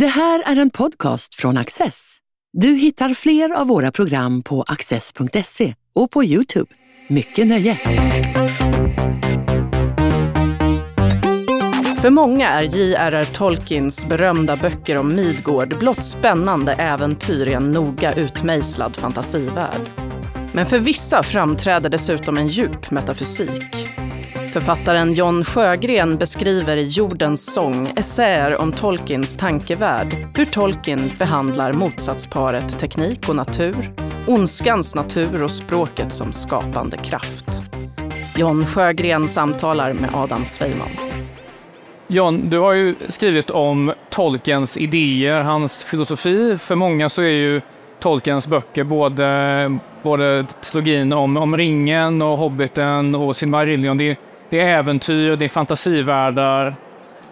Det här är en podcast från Access. Du hittar fler av våra program på access.se och på Youtube. Mycket nöje! För många är J.R.R. Tolkiens berömda böcker om Midgård blott spännande äventyr i en noga utmejslad fantasivärld. Men för vissa framträder dessutom en djup metafysik. Författaren John Sjögren beskriver i Jordens sång essäer om Tolkiens tankevärld, hur Tolkien behandlar motsatsparet teknik och natur, ondskans natur och språket som skapande kraft. John Sjögren samtalar med Adam Sveiman. John, du har ju skrivit om Tolkiens idéer, hans filosofi. För många så är ju Tolkiens böcker både, både trilogin om, om ringen och Hobbiten och Silmarillion. Det, det är äventyr, det är fantasivärldar.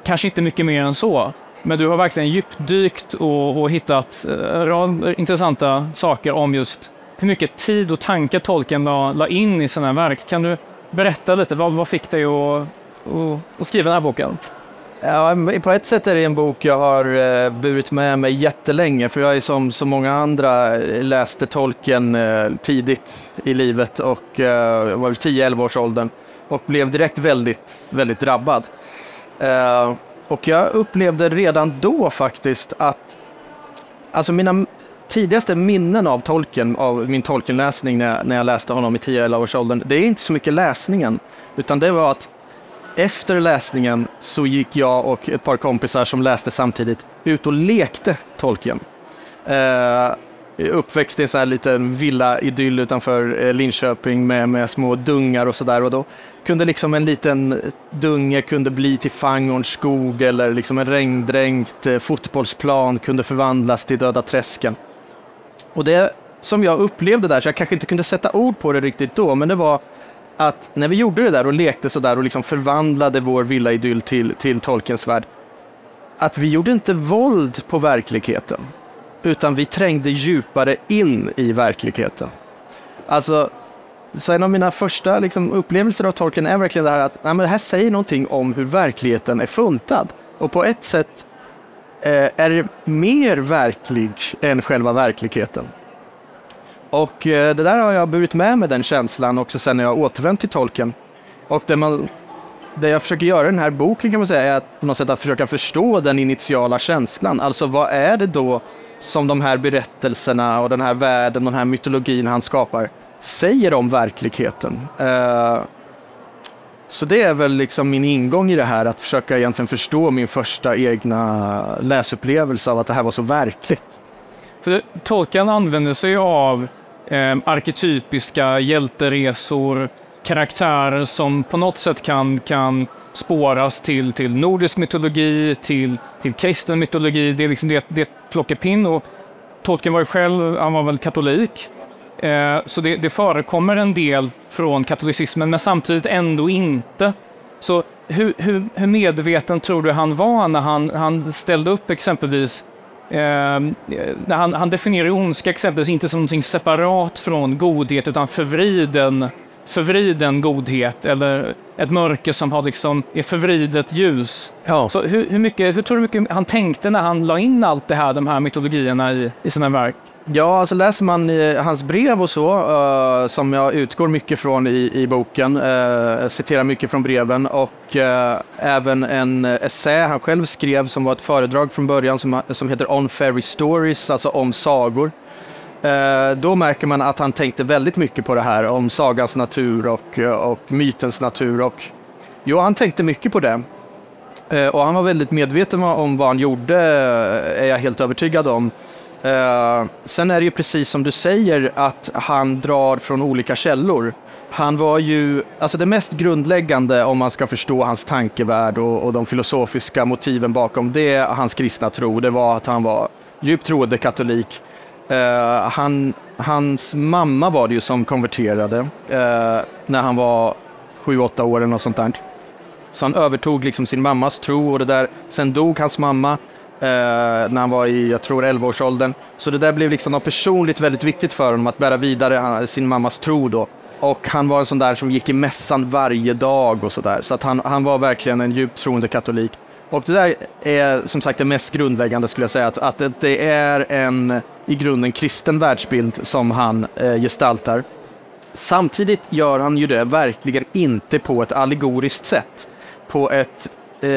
Kanske inte mycket mer än så. Men du har verkligen djupdykt och, och hittat en rad intressanta saker om just hur mycket tid och tankar Tolkien la, la in i sina verk. Kan du berätta lite, vad, vad fick dig att, att, att skriva den här boken? Ja, på ett sätt är det en bok jag har eh, burit med mig jättelänge, för jag är som så många andra eh, läste Tolkien tidigt i livet och jag var 10-11 års åldern och blev direkt väldigt, väldigt drabbad. Eh, och jag upplevde redan då faktiskt att, alltså mina tidigaste minnen av Tolkien, av min tolkenläsning när jag, när jag läste honom i 10-11 års åldern, det är inte så mycket läsningen, utan det var att efter läsningen så gick jag och ett par kompisar som läste samtidigt ut och lekte Tolkien. Eh, Eh, uppväxt i en sån här liten villa-idyll utanför eh, Linköping med, med små dungar och sådär. Och då kunde liksom en liten dunge kunde bli till Fangorns skog eller liksom en regndränkt eh, fotbollsplan kunde förvandlas till Döda träsken. Och det som jag upplevde där, så jag kanske inte kunde sätta ord på det riktigt då, men det var att när vi gjorde det där och lekte sådär och liksom förvandlade vår villaidyll till, till Tolkiens värld, att vi gjorde inte våld på verkligheten, utan vi trängde djupare in i verkligheten. Alltså, så en av mina första liksom, upplevelser av Tolkien är verkligen det här att nej, men det här säger någonting om hur verkligheten är funtad. Och på ett sätt eh, är det mer verklig än själva verkligheten. Och eh, det där har jag burit med mig den känslan också sen när jag återvänt till Tolkien. Och det, man, det jag försöker göra i den här boken kan man säga är att på något sätt att försöka förstå den initiala känslan. Alltså vad är det då som de här berättelserna och den här världen och den här mytologin han skapar säger om verkligheten? Eh, så det är väl liksom min ingång i det här, att försöka egentligen förstå min första egna läsupplevelse av att det här var så verkligt. För Tolkien använder sig av eh, arketypiska hjälteresor, karaktärer som på något sätt kan, kan spåras till, till nordisk mytologi, till, till kristen mytologi. Det är liksom det, det plockepinn. Och Tolkien var ju själv, han var väl katolik. Eh, så det, det förekommer en del från katolicismen, men samtidigt ändå inte. Så hur, hur, hur medveten tror du han var när han, han ställde upp exempelvis Eh, han, han definierar ondska exempelvis inte som någonting separat från godhet utan förvriden, förvriden godhet eller ett mörker som har liksom, är förvridet ljus. Ja. Så hur, hur, mycket, hur tror du mycket han tänkte när han la in allt det här, de här mytologierna i, i sina verk? Ja, alltså läser man hans brev och så, uh, som jag utgår mycket från i, i boken, uh, citerar mycket från breven och uh, även en essä han själv skrev som var ett föredrag från början som, som heter On Fairy Stories, alltså om sagor. Eh, då märker man att han tänkte väldigt mycket på det här om sagans natur och, eh, och mytens natur. Och, jo, han tänkte mycket på det. Eh, och han var väldigt medveten om vad han gjorde, är jag helt övertygad om. Sen är det ju precis som du säger att han drar från olika källor. Han var ju, alltså det mest grundläggande om man ska förstå hans tankevärld och, och de filosofiska motiven bakom det, hans kristna tro, det var att han var djupt troende katolik. Uh, han, hans mamma var det ju som konverterade uh, när han var sju, åtta år eller något sånt där. Så han övertog liksom sin mammas tro och det där. Sen dog hans mamma eh, när han var i, jag tror 11-årsåldern. Så det där blev liksom något personligt väldigt viktigt för honom att bära vidare eh, sin mammas tro då. Och han var en sån där som gick i mässan varje dag och sådär. Så att han, han var verkligen en djupt troende katolik. Och det där är som sagt det mest grundläggande skulle jag säga, att, att det är en i grunden kristen världsbild som han eh, gestaltar. Samtidigt gör han ju det verkligen inte på ett allegoriskt sätt. På ett eh,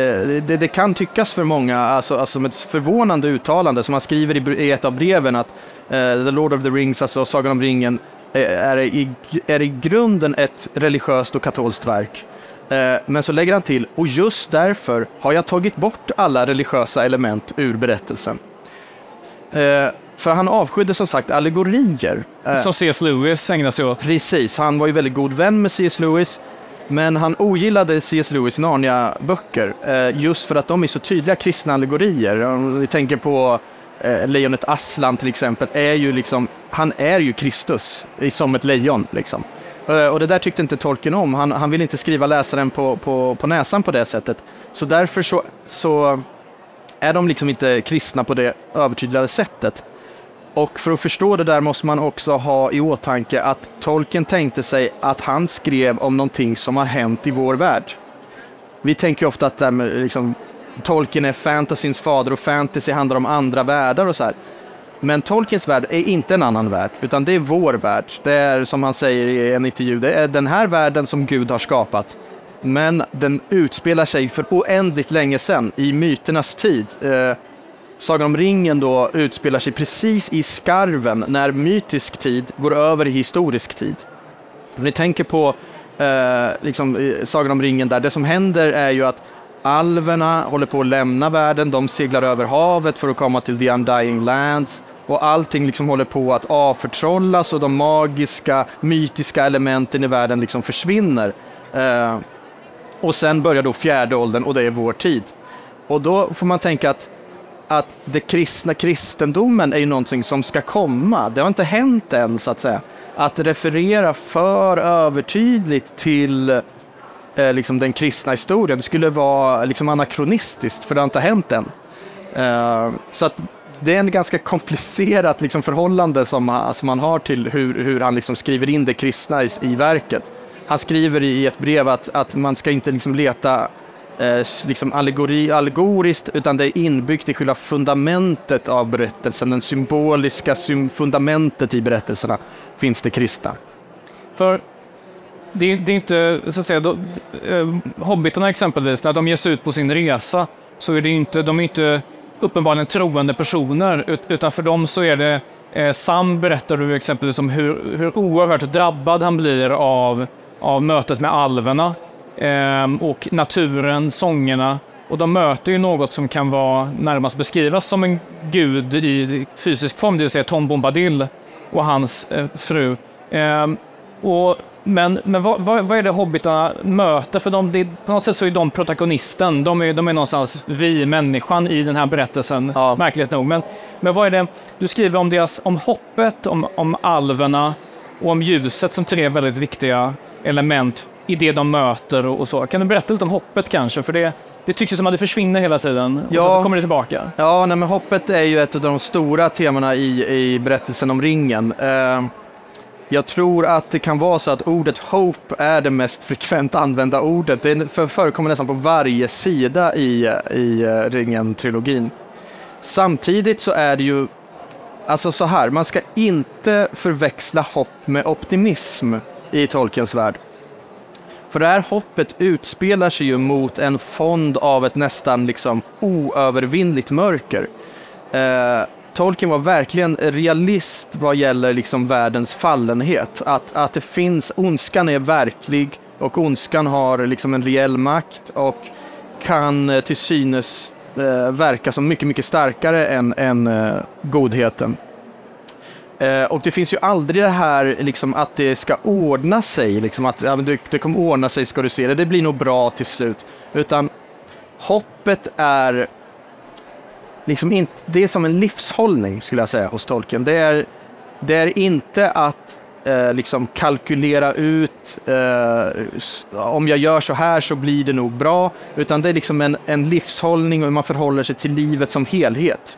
det, det, kan tyckas för många, alltså, alltså som ett förvånande uttalande som han skriver i, i ett av breven att eh, The Lord of the Rings, alltså Sagan om ringen, eh, är i, är i grunden ett religiöst och katolskt verk. Eh, men så lägger han till, och just därför har jag tagit bort alla religiösa element ur berättelsen. Eh, för han avskydde som sagt allegorier. Eh, som C.S. Lewis ägnar sig åt. Precis, han var ju väldigt god vän med C.S. Lewis. Men han ogillade C.S. Lewis Narnia-böcker just för att de är så tydliga kristna allegorier. Om vi tänker på Lejonet Aslan till exempel, är ju liksom, han är ju Kristus som ett lejon. Liksom. Eh, och det där tyckte inte Tolkien om. Han, han ville inte skriva läsaren på, på, på näsan på det sättet. Så därför så, så är de liksom inte kristna på det övertydligare sättet. Och för att förstå det där måste man också ha i åtanke att Tolkien tänkte sig att han skrev om någonting som har hänt i vår värld. Vi tänker ofta att liksom, Tolkien är fantasyns fader och fantasy handlar om andra världar och så här. Men Tolkiens värld är inte en annan värld, utan det är vår värld. Det är som han säger i en intervju, det är den här världen som Gud har skapat. Men den utspelar sig för oändligt länge sedan, i myternas tid. Eh, Sagan om ringen då utspelar sig precis i skarven när mytisk tid går över i historisk tid. Om ni tänker på eh, liksom, Sagan om ringen där, det som händer är ju att alverna håller på att lämna världen, de seglar över havet för att komma till the undying lands och allting liksom håller på att avförtrollas och de magiska, mytiska elementen i världen liksom försvinner. Eh, och sen börjar då fjärde åldern och det är vår tid. Och då får man tänka att, att det kristna kristendomen är ju någonting som ska komma. Det har inte hänt än så att säga. Att referera för övertydligt till eh, liksom den kristna historien skulle vara liksom anakronistiskt för det har inte hänt än. Eh, så att det är en ganska komplicerat liksom, förhållande som, som han har till hur, hur han liksom skriver in det kristna i, i verket. Han skriver i ett brev att, att man ska inte liksom leta eh, liksom allegori, allegoriskt, utan det är inbyggt i själva fundamentet av berättelsen, den symboliska fundamentet i berättelserna, finns det kristna. För det, det är inte, så att säga, då, eh, hobbitarna exempelvis, när de ger sig ut på sin resa, så är det inte, de är inte uppenbarligen troende personer, utan för dem så är det eh, Sam berättar du exempelvis om hur, hur oerhört drabbad han blir av, av mötet med alverna eh, och naturen, sångerna. Och de möter ju något som kan vara närmast beskrivas som en gud i fysisk form, det vill säga Tom Bombadil och hans eh, fru. Eh, och men, men vad, vad, vad, är det hobbitarna möter? För de, det, på något sätt så är de protagonisten. De är, de är någonstans vi, människan, i den här berättelsen. Ja. Märkligt nog. Men, men vad är det? Du skriver om, deras, om hoppet, om, om alverna och om ljuset som tre väldigt viktiga element i det de möter och, och så. Kan du berätta lite om hoppet kanske? För det, det tycks ju som att det försvinner hela tiden och ja. så, så kommer det tillbaka. Ja, nej, men hoppet är ju ett av de stora temana i, i berättelsen om ringen. Uh, jag tror att det kan vara så att ordet hope är det mest frekvent använda ordet. Det förekommer nästan på varje sida i, i eh, Ringen-trilogin. Samtidigt så är det ju, alltså så här, man ska inte förväxla hopp med optimism i Tolkiens värld. För det här hoppet utspelar sig ju mot en fond av ett nästan liksom oövervinnligt mörker. Eh, Tolkien var verkligen realist vad gäller liksom världens fallenhet. Att, att det finns, ondskan är verklig och ondskan har liksom en reell makt och kan eh, till synes eh, verka som mycket, mycket starkare än, än eh, godheten. Eh, och det finns ju aldrig det här liksom, att det ska ordna sig, liksom, att ja, det, det kommer ordna sig ska du se det, det blir nog bra till slut. Utan hoppet är liksom in, det är som en livshållning skulle jag säga hos tolken. Det är, det är inte att eh, liksom kalkylera ut eh, om jag gör så här så blir det nog bra, utan det är liksom en, en livshållning och hur man förhåller sig till livet som helhet.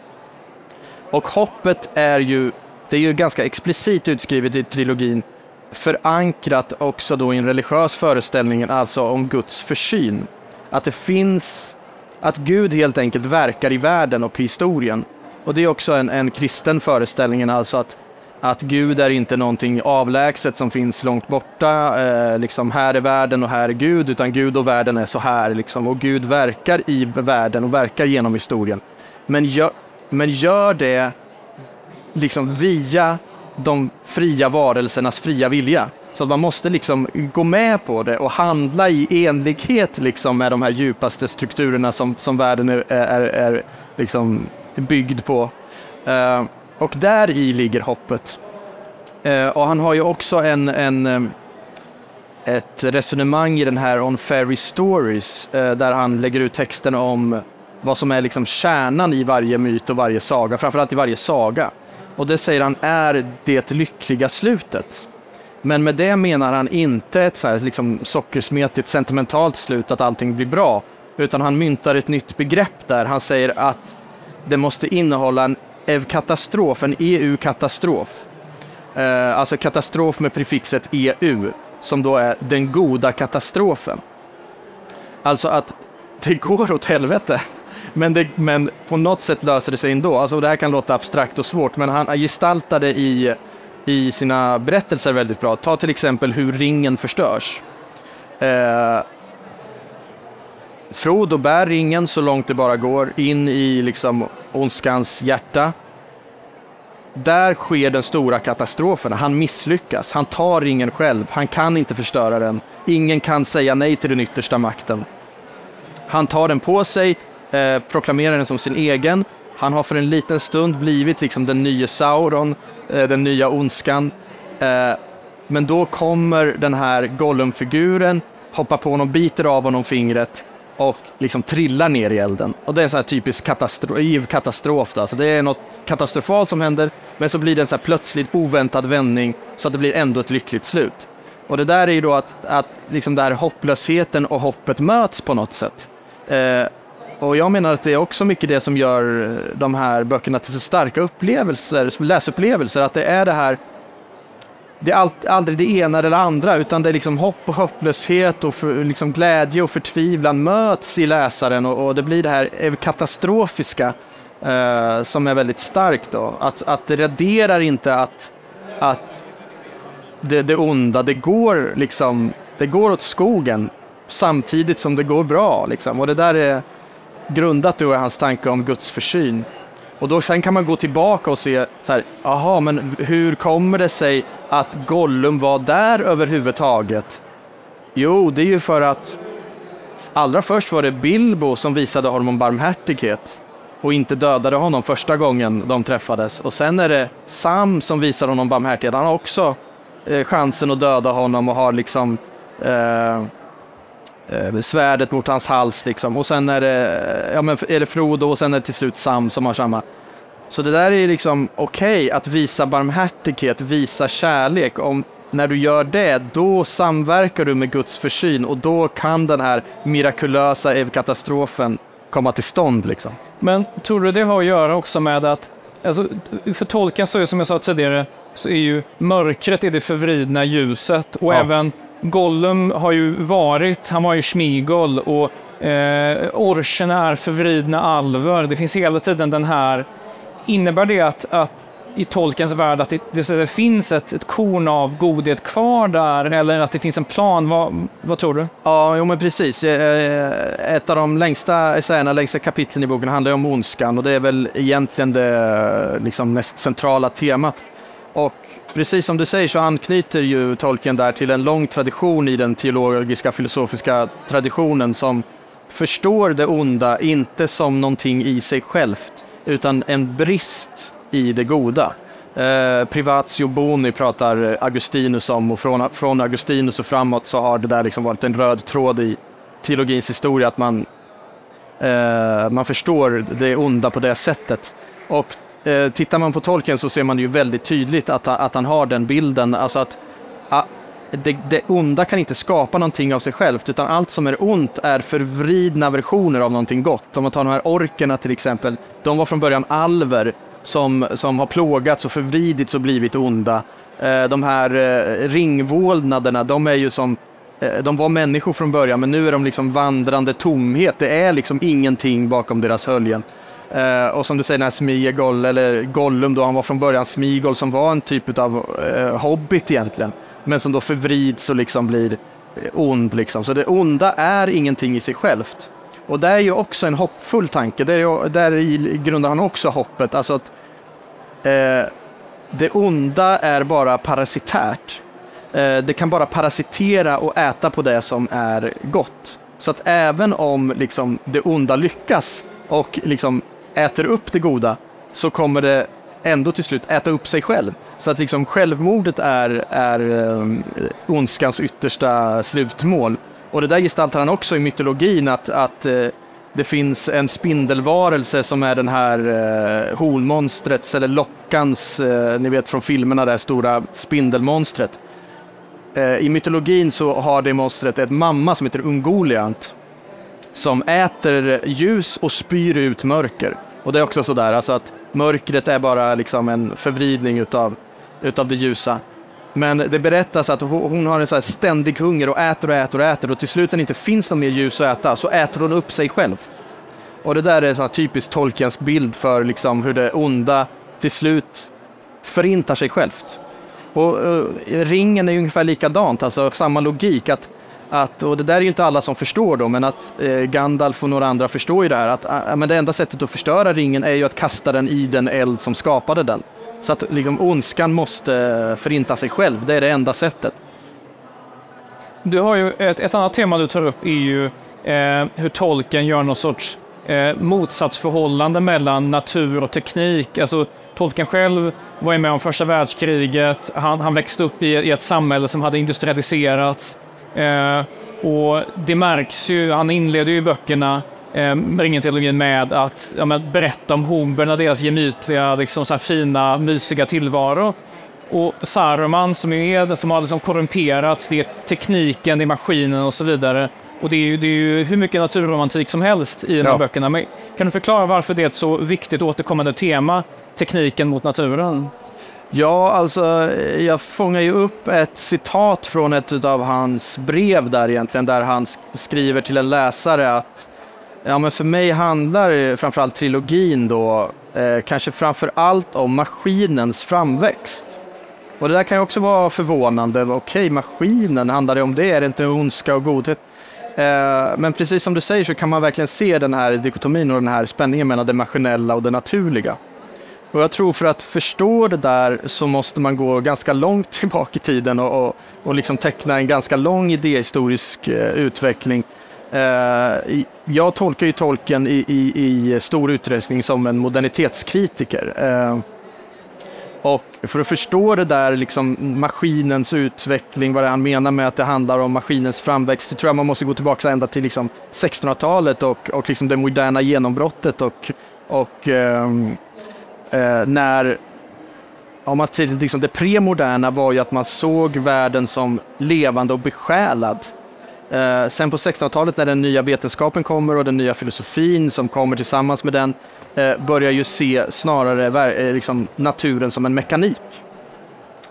Och hoppet är ju, det är ju ganska explicit utskrivet i trilogin, förankrat också då i en religiös föreställning, alltså om Guds försyn. Att det finns att Gud helt enkelt verkar i världen och historien. Och det är också en, en kristen föreställning, alltså att, att Gud är inte någonting avlägset som finns långt borta, eh, liksom här är världen och här är Gud, utan Gud och världen är så här liksom. Och Gud verkar i världen och verkar genom historien. Men gör, men gör det liksom via de fria varelsernas fria vilja. Så att man måste liksom gå med på det och handla i enlighet liksom med de här djupaste strukturerna som, som världen är, är, är liksom byggd på. Uh, och där i ligger hoppet. Uh, och han har ju också en, en, um, ett resonemang i den här On Fairy Stories uh, där han lägger ut texten om vad som är liksom kärnan i varje myt och varje saga, framförallt i varje saga. Och det säger han är det lyckliga slutet. Men med det menar han inte ett så här, liksom, sockersmetigt sentimentalt slut, att allting blir bra, utan han myntar ett nytt begrepp där. Han säger att det måste innehålla en EV-katastrof, en EU-katastrof. Eh, alltså katastrof med prefixet EU, som då är den goda katastrofen. Alltså att det går åt helvete. Men, det, men på något sätt löser det sig ändå. Alltså det här kan låta abstrakt och svårt, men han gestaltade i i sina berättelser väldigt bra. Ta till exempel hur ringen förstörs. Eh, Frodo bär ringen så långt det bara går in i liksom ondskans hjärta. Där sker den stora katastrofen. Han misslyckas. Han tar ringen själv. Han kan inte förstöra den. Ingen kan säga nej till den yttersta makten. Han tar den på sig, eh, proklamerar den som sin egen han har för en liten stund blivit liksom den nya Sauron, eh, den nya ondskan. Eh, men då kommer den här Gollum-figuren, hoppar på honom, biter av honom fingret och liksom trillar ner i elden. Och det är en sån här typisk katastrof, katastrof då. Så det är något katastrofalt som händer, men så blir det en så här plötsligt oväntad vändning så att det blir ändå ett lyckligt slut. Och det där är ju då att, att liksom där hopplösheten och hoppet möts på något sätt. Eh, och jag menar att det är också mycket det som gör eh, de här böckerna till så starka upplevelser, läsupplevelser, att det är det här det är aldrig det ena eller det andra, utan det är liksom hopp och hopplöshet och för, liksom glädje och förtvivlan möts i läsaren och, och det blir det här katastrofiska eh, som är väldigt starkt. Då. Att, att det raderar inte att, att det, det onda, det går liksom, det går åt skogen samtidigt som det går bra. Liksom. Och det där är grundat då i hans tanke om Guds försyn. Och då sen kan man gå tillbaka och se, så här, aha, men hur kommer det sig att Gollum var där överhuvudtaget? Jo, det är ju för att allra först var det Bilbo som visade honom barmhärtighet och inte dödade honom första gången de träffades. Och sen är det Sam som visar honom barmhärtighet. Han har också eh, chansen att döda honom och har liksom eh, svärdet mot hans hals liksom. Och sen är det, ja, men är det Frodo och sen är det till slut Sam som har samma. Så det där är liksom okej okay, att visa barmhärtighet, visa kärlek. Om, när du gör det, då samverkar du med Guds försyn och då kan den här mirakulösa katastrofen komma till stånd. Liksom. Men tror du det har att göra också med att, alltså, för tolken så är som jag sa tidigare, så är ju mörkret är det förvridna ljuset och ja. även Gollum har ju varit, han var ju Schmigol och eh, orcherna är förvridna alver. Det finns hela tiden den här... Innebär det att, att i tolkens värld att det, det, finns ett, ett korn av godhet kvar där eller att det finns en plan? Vad, vad tror du? Ja, jo men precis. Eh, eh, ett av de längsta essäerna, längsta kapitlen i boken handlar om ondskan och det är väl egentligen det liksom, mest centrala temat. Och precis som du säger så anknyter ju Tolkien där till en lång tradition i den teologiska filosofiska traditionen som förstår det onda inte som någonting i sig självt utan en brist i det goda. Eh, privatio boni pratar Augustinus om och från, från Augustinus och framåt så har det där liksom varit en röd tråd i teologins historia att man, eh, man förstår det onda på det sättet. Och eh, tittar man på tolken så ser man ju väldigt tydligt att, att han har den bilden, alltså att ah, det, det onda kan inte skapa någonting av sig självt, utan allt som är ont är förvridna versioner av någonting gott. Om man tar de här orkerna till exempel, de var från början alver som, som har plågats och förvridits och blivit onda. Eh, de här eh, ringvålnaderna, de är ju som eh, de var människor från början men nu är de liksom vandrande tomhet. Det är liksom ingenting bakom deras höljen. Eh, och som du säger, den här Smigol, eller Gollum då, han var från början Smigol som var en typ av eh, hobbit egentligen. Men som då förvrids och liksom blir eh, ond liksom. Så det onda är ingenting i sig självt. Och det är ju också en hoppfull tanke. det är, där i grundar han också hoppet. Alltså att eh, det onda är bara parasitärt. Eh, det kan bara parasitera och äta på det som är gott. Så att även om liksom, det onda lyckas och liksom äter upp det goda så kommer det ändå till slut äta upp sig själv. Så att liksom självmordet är, är um, ondskans yttersta slutmål. Och det där gestaltar han också i mytologin, att, att uh, det finns en spindelvarelse som är den här eh, uh, hornmonstrets, eller lockans, uh, ni vet från filmerna, det här stora spindelmonstret. Uh, I mytologin så har det monstret ett mamma som heter Ungoliant som äter ljus och spyr ut mörker. Och det är också sådär, alltså att mörkret är bara liksom en förvridning utav, utav det ljusa. Men det berättas att hon har en så ständig hunger och äter och äter och äter och till slut när det inte finns något mer ljus att äta så äter hon upp sig själv. Och det där är en typisk Tolkiens bild för liksom hur det onda till slut förintar sig självt. Och uh, ringen är ungefär likadant, alltså samma logik. att att, och det där är ju inte alla som förstår då, men att eh, Gandalf och några andra förstår ju det här, att äh, men det enda sättet att förstöra ringen är ju att kasta den i den eld som skapade den. Så att liksom, ondskan måste eh, förinta sig själv, det är det enda sättet. Du har ju ett, ett annat tema du tar upp är ju eh, hur tolken gör någon sorts eh, motsatsförhållande mellan natur och teknik. Alltså, Tolkien själv var ju med om första världskriget. Han, han växte upp i, i ett samhälle som hade industrialiserats. Eh, och det märks ju, han inleder ju böckerna eh, Ringen-trilogin med att ja, med berätta om homerna, deras gemytliga, liksom, så fina, mysiga tillvaro. Och Saruman som är den som har liksom korrumperats, det är tekniken, det är maskinen och så vidare. Och det är ju, det är ju hur mycket naturromantik som helst i de här ja. böckerna. Men kan du förklara varför det är ett så viktigt återkommande tema, tekniken mot naturen? Ja, alltså eh, jag fångar ju upp ett citat från ett av hans brev där egentligen, där han skriver till en läsare att ja, men för mig handlar framförallt trilogin då eh, kanske framför allt om maskinens framväxt. Och det där kan ju också vara förvånande. Okej, maskinen, handlar det om det? Är det inte ondska och godhet? Eh, men precis som du säger så kan man verkligen se den här dikotomin och den här spänningen mellan det maskinella och det naturliga. Och jag tror för att förstå det där så måste man gå ganska långt tillbaka i tiden och, och, och liksom teckna en ganska lång idéhistorisk eh, utveckling. Eh, jag tolkar ju tolken i, i, i, stor utsträckning som en modernitetskritiker. Eh, och för att förstå det där, liksom maskinens utveckling, vad det han menar med att det handlar om maskinens framväxt, så tror jag man måste gå tillbaka ända till liksom 1600-talet och, och liksom det moderna genombrottet och, och ehm, eh, när om man till, liksom det premoderna var ju att man såg världen som levande och besjälad. Eh, sen på 1600-talet när den nya vetenskapen kommer och den nya filosofin som kommer tillsammans med den eh, börjar ju se snarare eh, liksom, naturen som en mekanik.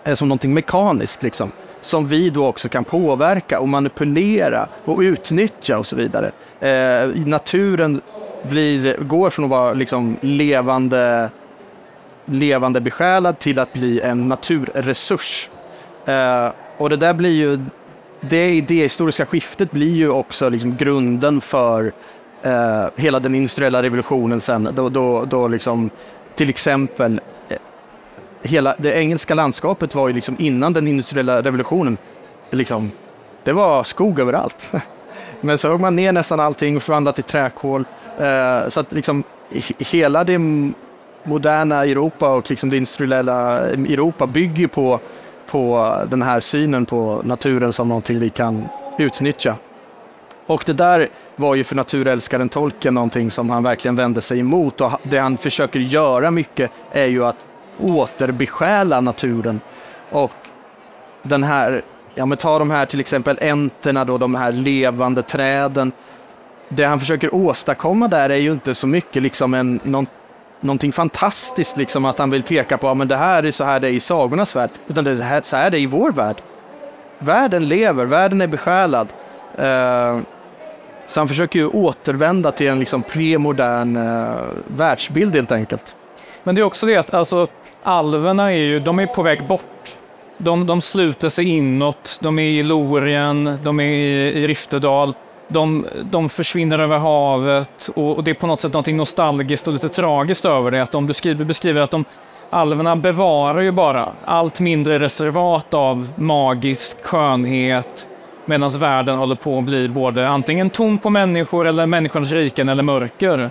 Eh, som någonting mekaniskt liksom. Som vi då också kan påverka och manipulera och utnyttja och så vidare. Eh, naturen blir, går från att vara liksom levande levande besjälad till att bli en naturresurs. Eh, och det där blir ju, det idéhistoriska skiftet blir ju också liksom grunden för eh, hela den industriella revolutionen sen, då, då, då liksom till exempel eh, hela det engelska landskapet var ju liksom innan den industriella revolutionen, liksom, det var skog överallt. Men så högg man ner nästan allting och förvandlade till träkol. Eh, så att liksom hela det moderna Europa och liksom det industriella Europa bygger på, på den här synen på naturen som någonting vi kan utnyttja. Och det där var ju för naturälskaren Tolkien någonting som han verkligen vände sig emot och det han försöker göra mycket är ju att återbesjäla naturen. Och den här, ja men ta de här till exempel änterna då, de här levande träden. Det han försöker åstadkomma där är ju inte så mycket liksom en, någon någonting fantastiskt, liksom att han vill peka på att det här är så här det är i sagornas värld, utan det är så här, så här det är i vår värld. världen lever, världen är besjälad. Eh, så han försöker ju återvända till en liksom premodern eh, världsbild helt enkelt. Men det är också det att alltså, alverna är ju, de är på väg bort. De, de sluter sig inåt, de är i Lorien, de är i, i Riftedal. De, de försvinner över havet och, och det är på något sätt något nostalgiskt och lite tragiskt över det. Att de beskriver, beskriver att de alverna bevarar ju bara allt mindre reservat av magisk skönhet medan världen håller på att bli både antingen tom på människor eller människornas riken eller mörker.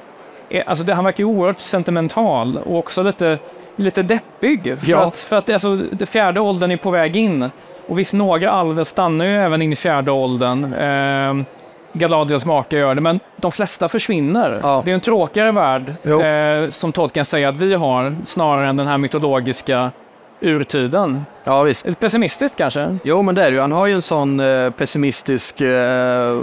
Eh, alltså det, han verkar ju oerhört sentimental och också lite, lite deppig. För Ja. att, för att alltså, det fjärde åldern är på väg in. Och visst, några alver stannar ju även in i fjärde åldern. Eh, Galadriels make gör det, men de flesta försvinner. Ja. Det är en tråkigare värld, eh, som Tolkien säger att vi har, snarare än den här mytologiska urtiden. Ja visst. Lite pessimistiskt kanske? Jo men det är det ju. Han har ju en sån eh, pessimistisk eh,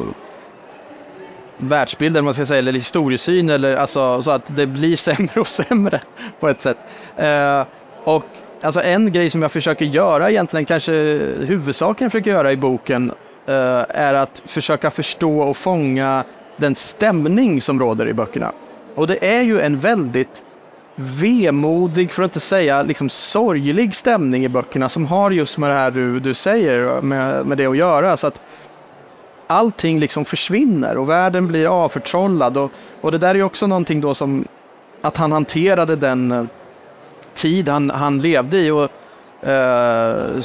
världsbild, eller man ska säga, eller historiesyn, eller alltså, så att det blir sämre och sämre på ett sätt. Eh, och alltså, en grej som jag försöker göra egentligen, kanske huvudsaken jag försöker göra i boken, Eh, är att försöka förstå och fånga den stämning som råder i böckerna. Och det är ju en väldigt vemodig, för att inte säga liksom sorglig stämning i böckerna som har just med det här du, du säger, med, med det att göra. Så att allting liksom försvinner och världen blir avförtrollad. Och, och det där är också någonting då som att han hanterade den eh, tid han, han levde i. Och, Uh,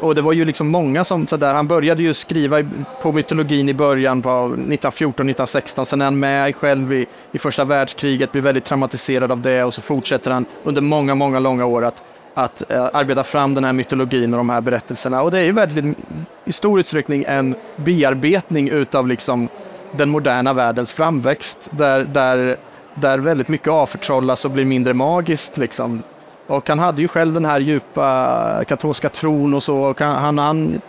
och det var ju liksom många som sådär, han började ju skriva i- på mytologin i början på 1914-1916, sen är han med själv i, i första världskriget, blir väldigt traumatiserad av det och så fortsätter han under många, många långa år att, att uh, arbeta fram den här mytologin och de här berättelserna. Och det är ju väldigt, i stor utsträckning en bearbetning utav liksom den moderna världens framväxt, där, där, där väldigt mycket avförtrollas och blir mindre magiskt. Liksom. Och han hade ju själv den här djupa katolska tron och så. Och han, han,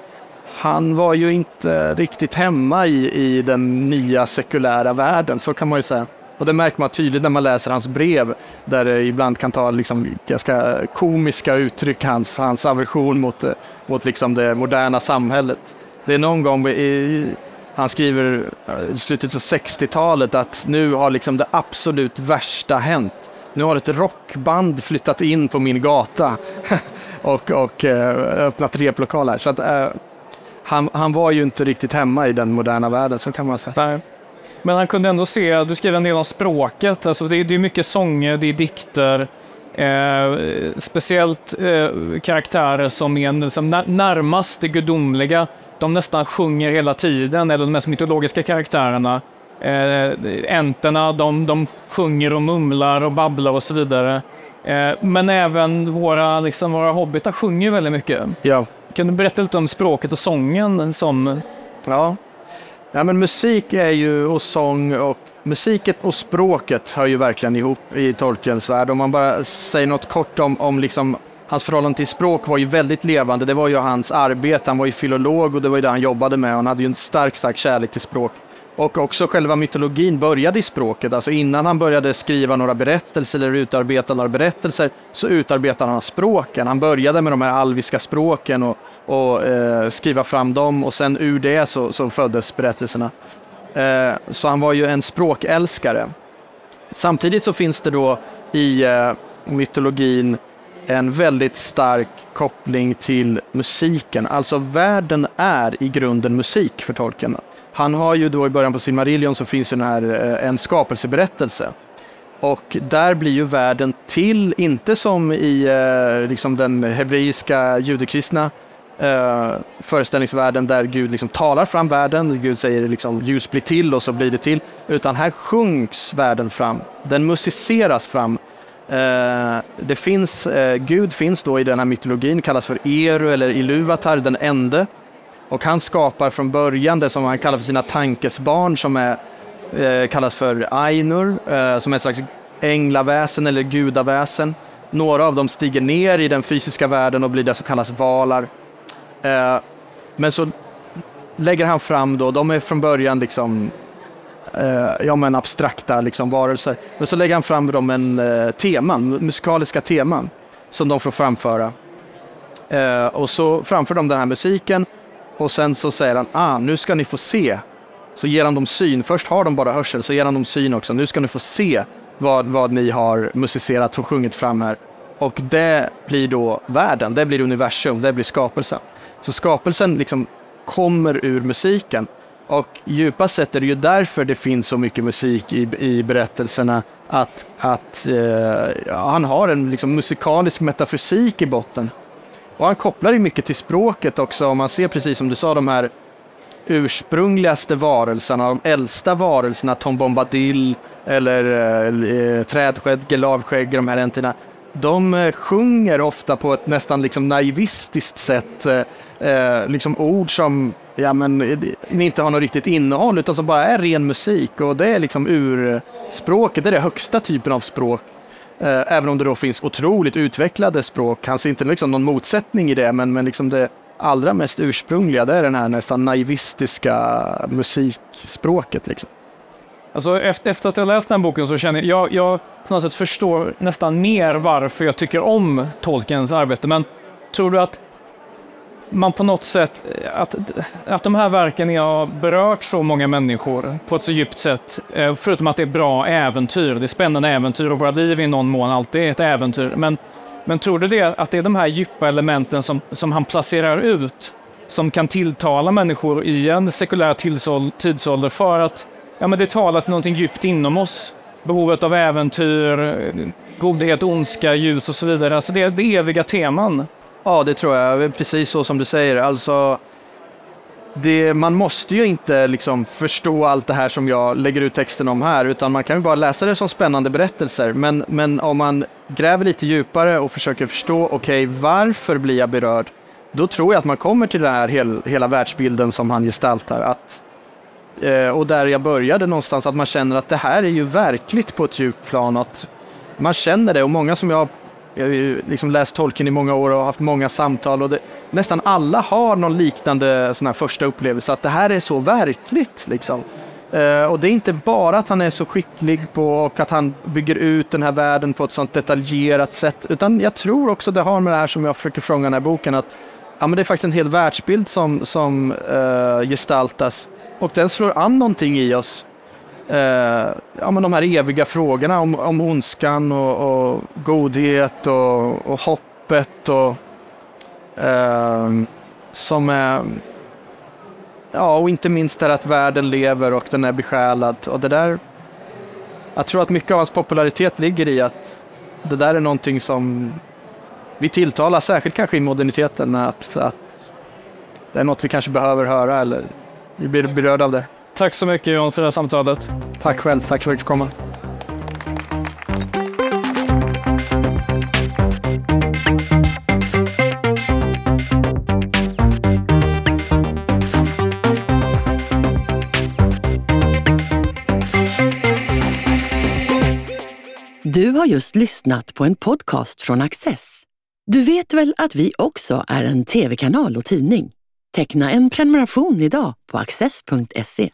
han, var ju inte riktigt hemma i, i den nya sekulära världen, så kan man ju säga. Och det märker man tydligt när man läser hans brev, där det ibland kan ta liksom ganska komiska uttryck, hans, hans aversion mot, mot liksom det moderna samhället. Det är någon gång i, han skriver i slutet av 60-talet att nu har liksom det absolut värsta hänt. Nu har ett rockband flyttat in på min gata och, och eh, öppnat replokal här. Så att, eh, han, han var ju inte riktigt hemma i den moderna världen, så kan man säga. Nej. Men han kunde ändå se, du skrev en del om språket, alltså det, är- det är mycket sånger, det är dikter, eh, speciellt eh, karaktärer som är liksom när, närmast det gudomliga, de nästan sjunger hela tiden, eller de mest mytologiska karaktärerna. Eh, enterna, de, de sjunger och mumlar och babblar och så vidare. Eh, men även våra, liksom, våra hobbitar sjunger väldigt mycket. Ja. Kan du berätta lite om språket och sången som Ja. ja, men musik är ju och sång och musiket och språket hör ju verkligen ihop i Tolkiens värld. Om man bara säger något kort om, om liksom Hans förhållande till språk var ju väldigt levande. Det var ju hans arbete. Han var ju filolog och det var ju det han jobbade med. Han hade ju en stark, stark kärlek till språk. Och också själva mytologin började i språket. Alltså innan han började skriva några berättelser eller utarbeta några berättelser så utarbetade han språken. Han började med de här alviska språken och, och eh, skriva fram dem och sen ur det så, så föddes berättelserna. Eh, så han var ju en språkälskare. Samtidigt så finns det då i eh, mytologin en väldigt stark koppling till musiken. Alltså världen är i grunden musik för Tolkien. Han har ju då i början på Silmarillion så finns ju den här eh, en skapelseberättelse. Och där blir ju världen till, inte som i eh, liksom den hebreiska judekristna eh, föreställningsvärlden där Gud liksom talar fram världen, Gud säger liksom ljus blir till och så blir det till. Utan här sjunks världen fram, den musiceras fram. Eh, det finns, eh, Gud finns då i den här mytologin, kallas för Eru eller Iluvatar, den ende. Och han skapar från början det som han kallar för sina tankesbarn som är, eh, kallas för Ainur, eh, som är ett slags änglaväsen eller gudaväsen. Några av dem stiger ner i den fysiska världen och blir det som kallas valar. Eh, men så lägger han fram då, de är från början liksom eh, ja, men abstrakta liksom, varelser. Men så lägger han fram dem en eh, teman, musikaliska teman som de får framföra. Eh, och så framför de den här musiken och sen så säger han, ah, nu ska ni få se. Så ger han dem syn. Först har de bara hörsel, så ger han dem syn också. Nu ska ni få se vad, vad ni har musicerat och sjungit fram här. Och det blir då världen, det blir universum, det blir skapelsen. Så skapelsen liksom kommer ur musiken. Och djupast sett är det ju därför det finns så mycket musik i, i berättelserna. Att, att eh, han har en liksom, musikalisk metafysik i botten. Och han kopplar ju mycket till språket också. Om man ser precis som du sa, de här ursprungligaste varelserna, de äldsta varelserna, Tom Bombadil eller eh, eh Trädskägg, Lavskägg, de här enterna de eh, sjunger ofta på ett nästan liksom naivistiskt sätt. Eh, eh liksom ord som ja, men, eh, inte har något riktigt innehåll utan som bara är ren musik. Och det är liksom urspråket, det är den högsta typen av språk. Eh, även om det då finns otroligt utvecklade språk. Kanske inte liksom någon motsättning i det, men, men liksom det allra mest ursprungliga, det är den här nästan naivistiska musikspråket. Liksom. Alltså, efter, att jag läst den här boken så känner jag, jag på något sätt förstår nästan mer varför jag tycker om Tolkiens arbete. Men tror du att man på något sätt, eh, att, att de här verken har berört så många människor på ett så djupt sätt, eh, förutom att det är bra äventyr, det är spännande äventyr och våra liv i någon mån alltid är ett äventyr. Men, men tror du det, att det är de här djupa elementen som, som han placerar ut, som kan tilltala människor i en sekulär tidsålder för att ja, men det talar till någonting djupt inom oss. Behovet av äventyr, eh, godhet, ondska, ljus och så vidare. Alltså det är de eviga teman. Ja, det tror jag. Precis så som du säger. Alltså, det, man måste ju inte liksom förstå allt det här som jag lägger ut texten om här, utan man kan ju bara läsa det som spännande berättelser. Men, men om man gräver lite djupare och försöker förstå, okej, okay, varför blir jag berörd? Då tror jag att man kommer till den här hel, hela världsbilden som han gestaltar. Att Eh, och där jag började någonstans, att man känner att det här är ju verkligt på ett djupt plan. Att man känner det och många som jag jag har ju liksom läst Tolkien i många år och haft många samtal och det, nästan alla har någon liknande sån här första upplevelse att det här är så verkligt. Liksom. Uh, och det är inte bara att han är så skicklig på och att han bygger ut den här världen på ett sånt detaljerat sätt, utan jag tror också det har med det här som jag försöker fånga i den här boken, att ja, men det är faktiskt en hel världsbild som, som uh, gestaltas och den slår an någonting i oss. Eh, ja, men de här eviga frågorna om, om ondskan och, och godhet och, och hoppet och eh, som är Ja, och inte minst det att världen lever och den är besjälad. Och det där, jag tror att mycket av hans popularitet ligger i att det där är någonting som vi tilltalar, särskilt kanske i moderniteten, att, att det är något vi kanske behöver höra eller vi blir berörda av det. Tack så mycket John för det här samtalet. Tack själv. Tack för att du kom. Du har just lyssnat på en podcast från Access. Du vet väl att vi också är en tv-kanal och tidning? Teckna en prenumeration idag på access.se.